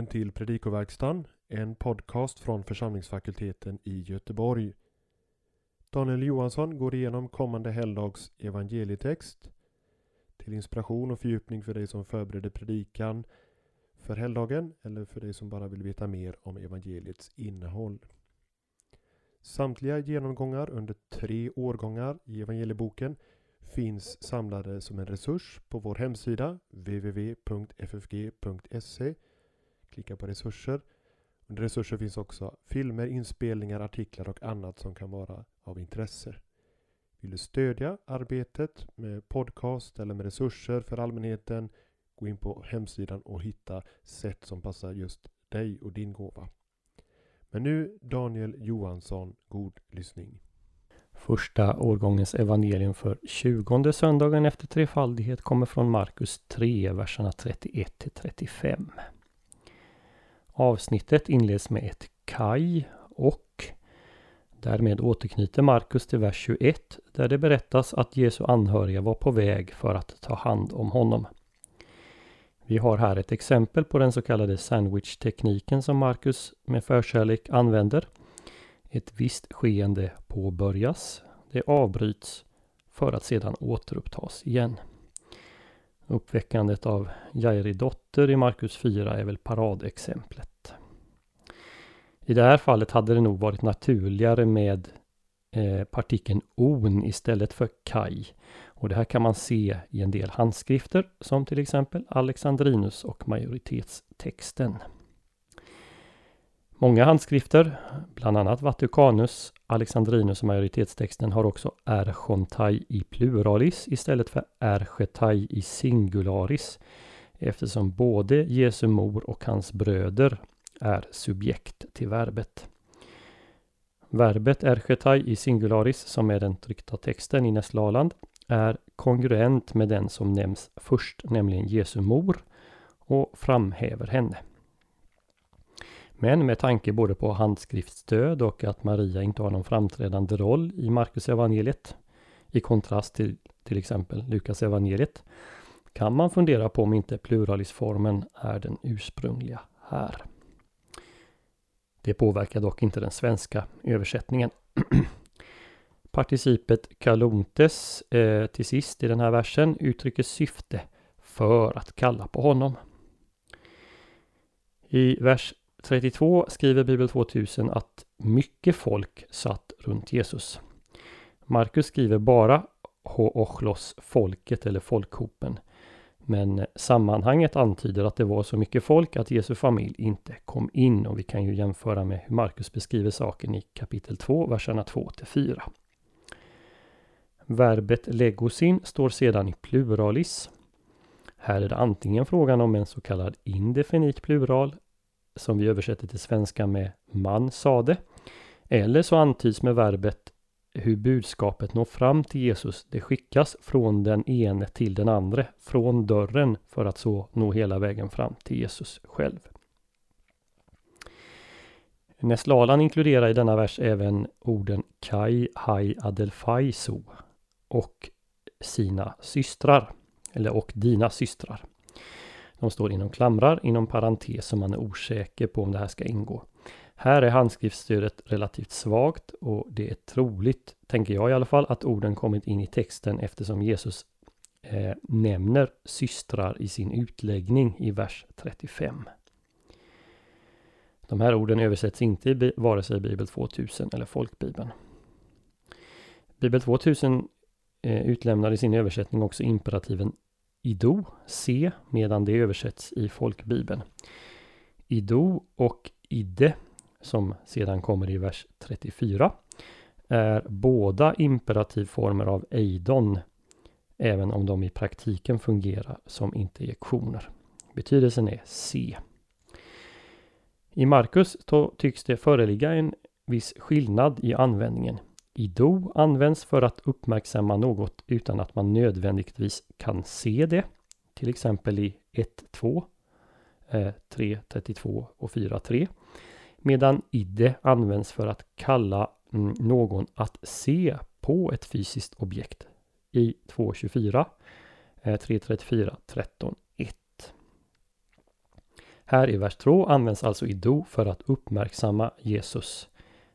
välkommen till Predikoverkstan, en podcast från församlingsfakulteten i Göteborg. Daniel Johansson går igenom kommande helgdags evangelietext till inspiration och fördjupning för dig som förbereder predikan för helgdagen eller för dig som bara vill veta mer om evangeliets innehåll. Samtliga genomgångar under tre årgångar i evangelieboken finns samlade som en resurs på vår hemsida www.ffg.se. Klicka på resurser. Under resurser finns också filmer, inspelningar, artiklar och annat som kan vara av intresse. Vill du stödja arbetet med podcast eller med resurser för allmänheten gå in på hemsidan och hitta sätt som passar just dig och din gåva. Men nu Daniel Johansson, god lyssning. Första årgångens evangelium för tjugonde söndagen efter trefaldighet kommer från Markus 3, verserna 31 till 35. Avsnittet inleds med ett kaj och därmed återknyter Markus till vers 21 där det berättas att Jesu anhöriga var på väg för att ta hand om honom. Vi har här ett exempel på den så kallade sandwich-tekniken som Markus med förkärlek använder. Ett visst skeende påbörjas, det avbryts för att sedan återupptas igen. Uppväckandet av Jairi dotter i Markus 4 är väl paradexemplet. I det här fallet hade det nog varit naturligare med eh, partikeln on istället för kaj. Och det här kan man se i en del handskrifter som till exempel Alexandrinus och majoritetstexten. Många handskrifter, bland annat Vatikanus, Alexandrinus och majoritetstexten har också erchontai i pluralis istället för erchetai i singularis eftersom både Jesu mor och hans bröder är subjekt till verbet. Verbet 'ergetai' i singularis som är den tryckta texten i Nästlaland är kongruent med den som nämns först, nämligen Jesu mor och framhäver henne. Men med tanke både på handskriftstöd och att Maria inte har någon framträdande roll i Markus evangeliet i kontrast till till exempel Lukas evangeliet kan man fundera på om inte pluralisformen är den ursprungliga här. Det påverkar dock inte den svenska översättningen. Participet kalontes eh, till sist i den här versen uttrycker syfte för att kalla på honom. I vers 32 skriver Bibel 2000 att mycket folk satt runt Jesus. Markus skriver bara Hoochlos folket eller folkhopen. Men sammanhanget antyder att det var så mycket folk att Jesu familj inte kom in och vi kan ju jämföra med hur Markus beskriver saken i kapitel 2, verserna 2 till 4. Verbet legosin står sedan i pluralis. Här är det antingen frågan om en så kallad indefinit plural som vi översätter till svenska med man sade. Eller så antyds med verbet hur budskapet når fram till Jesus. Det skickas från den ene till den andra, från dörren för att så nå hela vägen fram till Jesus själv. Neslalan inkluderar i denna vers även orden Kai Hai Adelfaiso och sina systrar, eller och dina systrar. De står inom klamrar, inom parentes, som man är osäker på om det här ska ingå. Här är handskriftstödet relativt svagt och det är troligt, tänker jag i alla fall, att orden kommit in i texten eftersom Jesus eh, nämner systrar i sin utläggning i vers 35. De här orden översätts inte i vare sig Bibel 2000 eller Folkbibeln. Bibel 2000 eh, utlämnar i sin översättning också imperativen ido, se, medan det översätts i folkbibeln. Ido och idde, som sedan kommer i vers 34, är båda imperativformer av eidon, även om de i praktiken fungerar som interjektioner. Betydelsen är se. I Markus tycks det föreligga en viss skillnad i användningen. Ido används för att uppmärksamma något utan att man nödvändigtvis kan se det. Till exempel i 1.2, 3.32 eh, och 4.3. Medan idde används för att kalla mm, någon att se på ett fysiskt objekt i 2.24, 3.34, 13.1. Här i vers 2 används alltså ido för att uppmärksamma Jesus.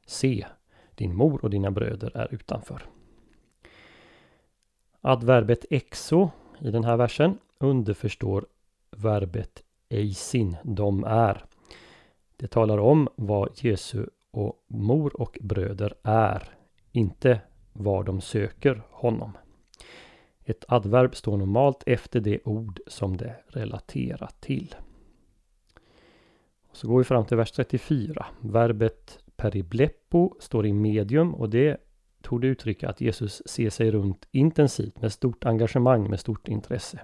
Se, din mor och dina bröder är utanför. Adverbet exo i den här versen underförstår verbet eisin, de är. Det talar om vad Jesu och mor och bröder är, inte var de söker honom. Ett adverb står normalt efter det ord som det relaterar till. Så går vi fram till vers 34. Verbet peribleppo står i medium och det tog det uttrycka att Jesus ser sig runt intensivt med stort engagemang, med stort intresse.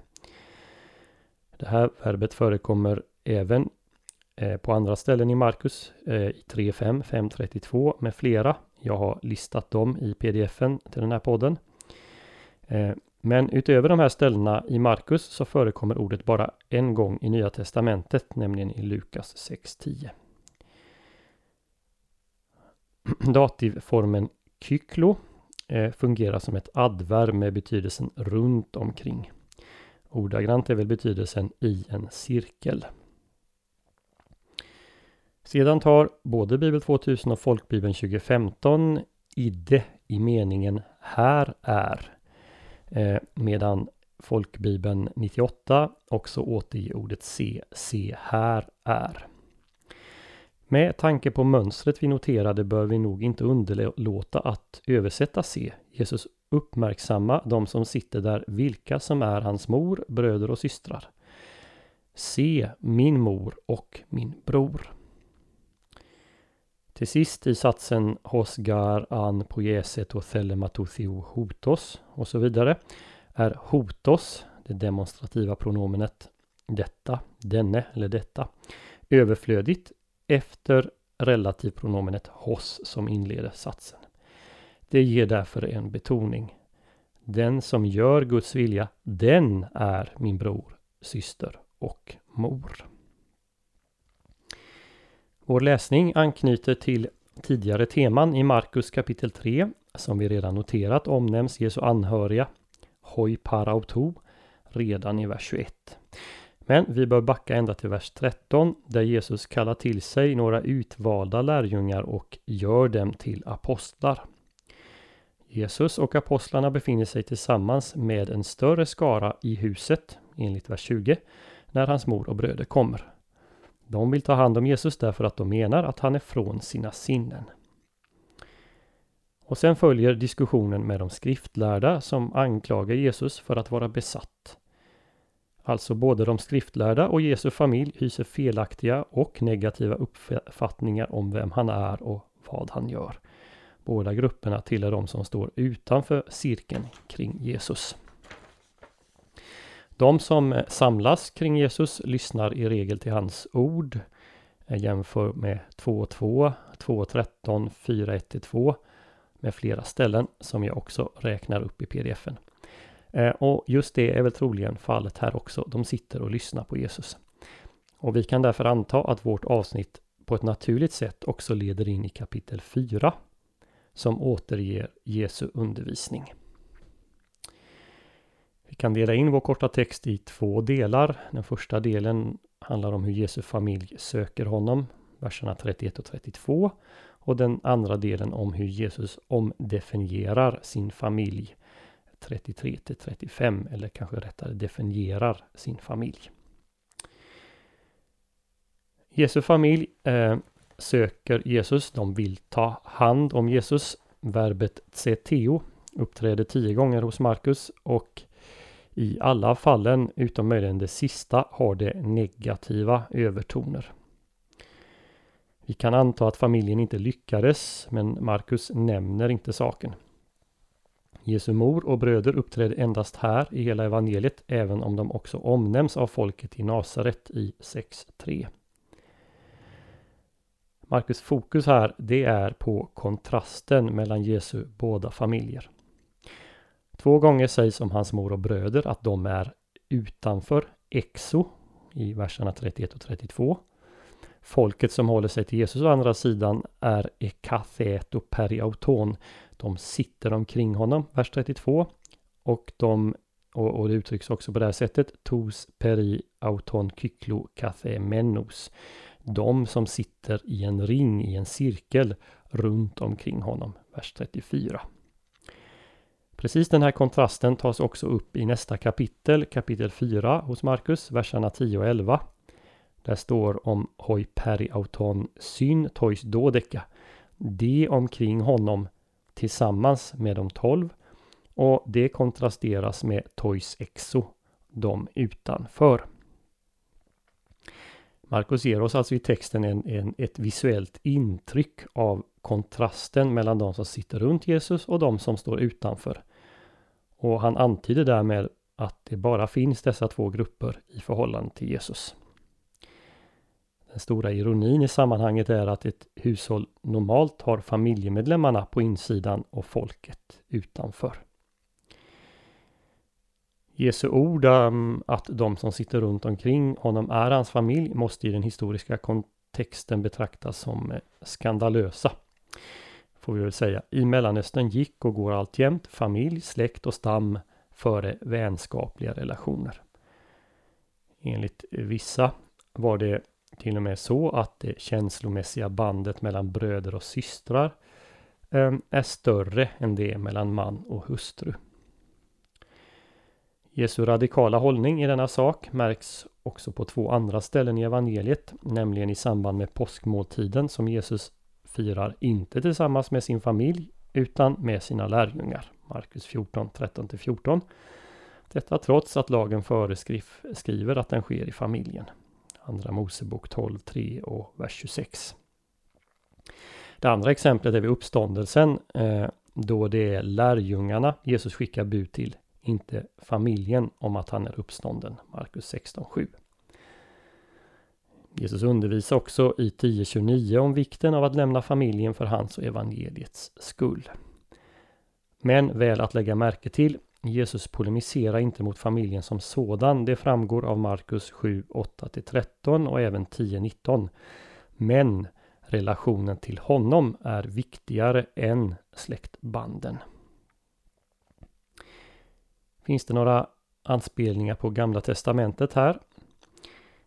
Det här verbet förekommer även Eh, på andra ställen i Markus eh, i 3.5, 5.32 med flera. Jag har listat dem i pdfen till den här podden. Eh, men utöver de här ställena i Markus så förekommer ordet bara en gång i Nya Testamentet, nämligen i Lukas 6.10. Dativformen kyklo fungerar som ett adverb med betydelsen runt omkring. Ordagrant är väl betydelsen i en cirkel. Sedan tar både Bibel 2000 och Folkbibeln 2015 idde i meningen här är Eh, medan folkbibeln 98 också återger ordet se, se här är. Med tanke på mönstret vi noterade bör vi nog inte underlåta att översätta se. Jesus uppmärksamma de som sitter där, vilka som är hans mor, bröder och systrar. Se min mor och min bror. Till sist i satsen Hosgar an poieset och thelemathouthio hotos och så vidare är hotos, det demonstrativa pronomenet detta, denne eller detta, överflödigt efter relativpronomenet hos som inleder satsen. Det ger därför en betoning. Den som gör Guds vilja, den är min bror, syster och mor. Vår läsning anknyter till tidigare teman i Markus kapitel 3. Som vi redan noterat omnämns Jesu anhöriga, hoi parauto, redan i vers 21. Men vi bör backa ända till vers 13 där Jesus kallar till sig några utvalda lärjungar och gör dem till apostlar. Jesus och apostlarna befinner sig tillsammans med en större skara i huset, enligt vers 20, när hans mor och bröder kommer. De vill ta hand om Jesus därför att de menar att han är från sina sinnen. Och sen följer diskussionen med de skriftlärda som anklagar Jesus för att vara besatt. Alltså både de skriftlärda och Jesu familj hyser felaktiga och negativa uppfattningar om vem han är och vad han gör. Båda grupperna tillhör de som står utanför cirkeln kring Jesus. De som eh, samlas kring Jesus lyssnar i regel till hans ord. Eh, jämför med 2.2, 2.13, 4.1-2 med flera ställen som jag också räknar upp i pdfen. Eh, och just det är väl troligen fallet här också. De sitter och lyssnar på Jesus. Och vi kan därför anta att vårt avsnitt på ett naturligt sätt också leder in i kapitel 4 som återger Jesu undervisning. Vi kan dela in vår korta text i två delar. Den första delen handlar om hur Jesu familj söker honom, verserna 31 och 32. Och den andra delen om hur Jesus omdefinierar sin familj, 33 till 35, eller kanske rättare definierar sin familj. Jesu familj eh, söker Jesus, de vill ta hand om Jesus. Verbet ceteo uppträder tio gånger hos Markus och i alla fallen, utom möjligen det sista, har det negativa övertoner. Vi kan anta att familjen inte lyckades, men Markus nämner inte saken. Jesu mor och bröder uppträder endast här i hela evangeliet, även om de också omnämns av folket i Nasaret i 6.3. Markus fokus här, det är på kontrasten mellan Jesu båda familjer. Två gånger sägs om hans mor och bröder att de är utanför exo i verserna 31 och 32. Folket som håller sig till Jesus å andra sidan är ekatheto periauton. De sitter omkring honom, vers 32. Och de och, och det uttrycks också på det här sättet. Tos peri auton kyklo kathe menos. De som sitter i en ring, i en cirkel runt omkring honom. Vers 34. Precis den här kontrasten tas också upp i nästa kapitel, kapitel 4 hos Markus, verserna 10 och 11. Där står om hoi peri auton syn tois dodeka. De omkring honom tillsammans med de tolv och det kontrasteras med tois exo, de utanför. Markus ger oss alltså i texten en, en, ett visuellt intryck av kontrasten mellan de som sitter runt Jesus och de som står utanför. Och han antyder därmed att det bara finns dessa två grupper i förhållande till Jesus. Den stora ironin i sammanhanget är att ett hushåll normalt har familjemedlemmarna på insidan och folket utanför. Jesu ord um, att de som sitter runt omkring honom är hans familj måste i den historiska kontexten betraktas som eh, skandalösa. Får vi väl säga. I Mellanöstern gick och går alltjämt familj, släkt och stam före vänskapliga relationer. Enligt vissa var det till och med så att det känslomässiga bandet mellan bröder och systrar ehm, är större än det mellan man och hustru. Jesu radikala hållning i denna sak märks också på två andra ställen i evangeliet, nämligen i samband med påskmåltiden som Jesus firar inte tillsammans med sin familj utan med sina lärjungar. Markus 14, 13-14. Detta trots att lagen föreskriver att den sker i familjen. Andra Mosebok 12, 3 och vers 26. Det andra exemplet är vid uppståndelsen eh, då det är lärjungarna Jesus skickar bud till inte familjen om att han är uppstånden. Markus 16.7. Jesus undervisar också i 10.29 om vikten av att lämna familjen för hans och evangeliets skull. Men väl att lägga märke till, Jesus polemiserar inte mot familjen som sådan. Det framgår av Markus 7, 8-13 och även 10.19. Men relationen till honom är viktigare än släktbanden. Finns det några anspelningar på Gamla Testamentet här?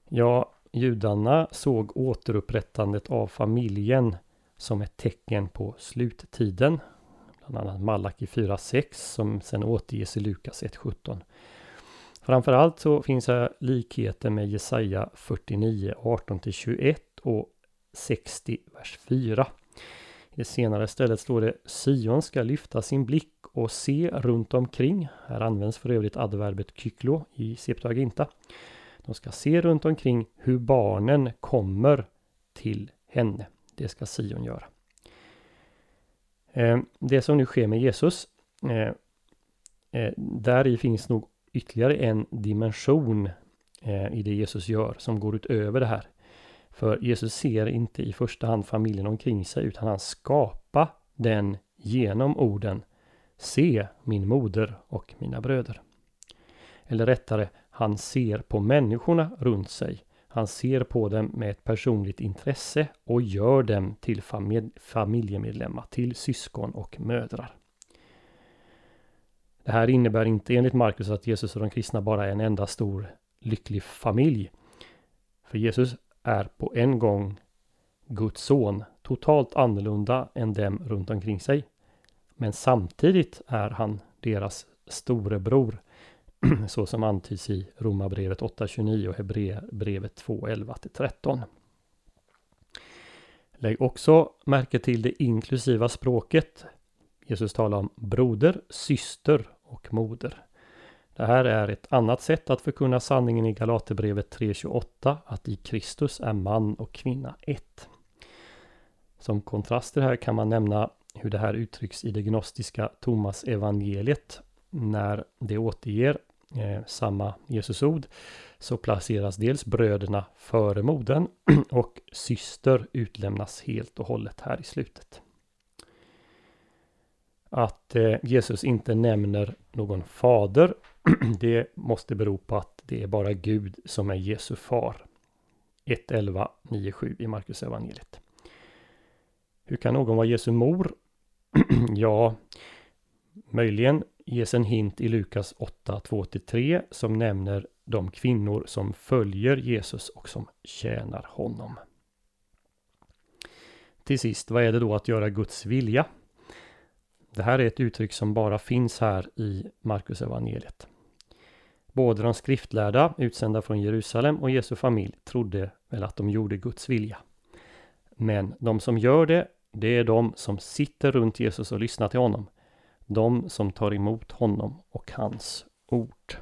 Ja, judarna såg återupprättandet av familjen som ett tecken på sluttiden. Bland annat Malaki 4.6 som sen återges i Lukas 1.17. Framförallt så finns här likheter med Jesaja 49, 18-21 och 60, vers 4. I det senare stället står det Sion ska lyfta sin blick och se runt omkring. Här används för övrigt adverbet kyklo i Septuaginta. De ska se runt omkring hur barnen kommer till henne. Det ska Sion göra. Eh, det som nu sker med Jesus, eh, eh, där i finns nog ytterligare en dimension i det Jesus gör som går utöver det här. För Jesus ser inte i första hand familjen omkring sig utan han skapar den genom orden Se min moder och mina bröder. Eller rättare, han ser på människorna runt sig. Han ser på dem med ett personligt intresse och gör dem till familjemedlemmar, till syskon och mödrar. Det här innebär inte enligt Markus att Jesus och de kristna bara är en enda stor lycklig familj. För Jesus är på en gång Guds son, totalt annorlunda än dem runt omkring sig. Men samtidigt är han deras storebror så som antyds i Romarbrevet 8.29 och Hebreerbrevet 2.11-13. Lägg också märke till det inklusiva språket. Jesus talar om broder, syster och moder. Det här är ett annat sätt att förkunna sanningen i Galaterbrevet 3.28 att i Kristus är man och kvinna ett. Som kontraster här kan man nämna hur det här uttrycks i det gnostiska Thomas evangeliet när det återger Eh, samma Jesusord så placeras dels bröderna före modern och syster utlämnas helt och hållet här i slutet. Att eh, Jesus inte nämner någon fader det måste bero på att det är bara Gud som är Jesu far. 1.11.9.7 i Markus evangeliet. Hur kan någon vara Jesu mor? ja, möjligen ges en hint i Lukas 8, 2-3 som nämner de kvinnor som följer Jesus och som tjänar honom. Till sist, vad är det då att göra Guds vilja? Det här är ett uttryck som bara finns här i Markus evangeliet. Både de skriftlärda, utsända från Jerusalem och Jesu familj trodde väl att de gjorde Guds vilja. Men de som gör det, det är de som sitter runt Jesus och lyssnar till honom. De som tar emot honom och hans ord.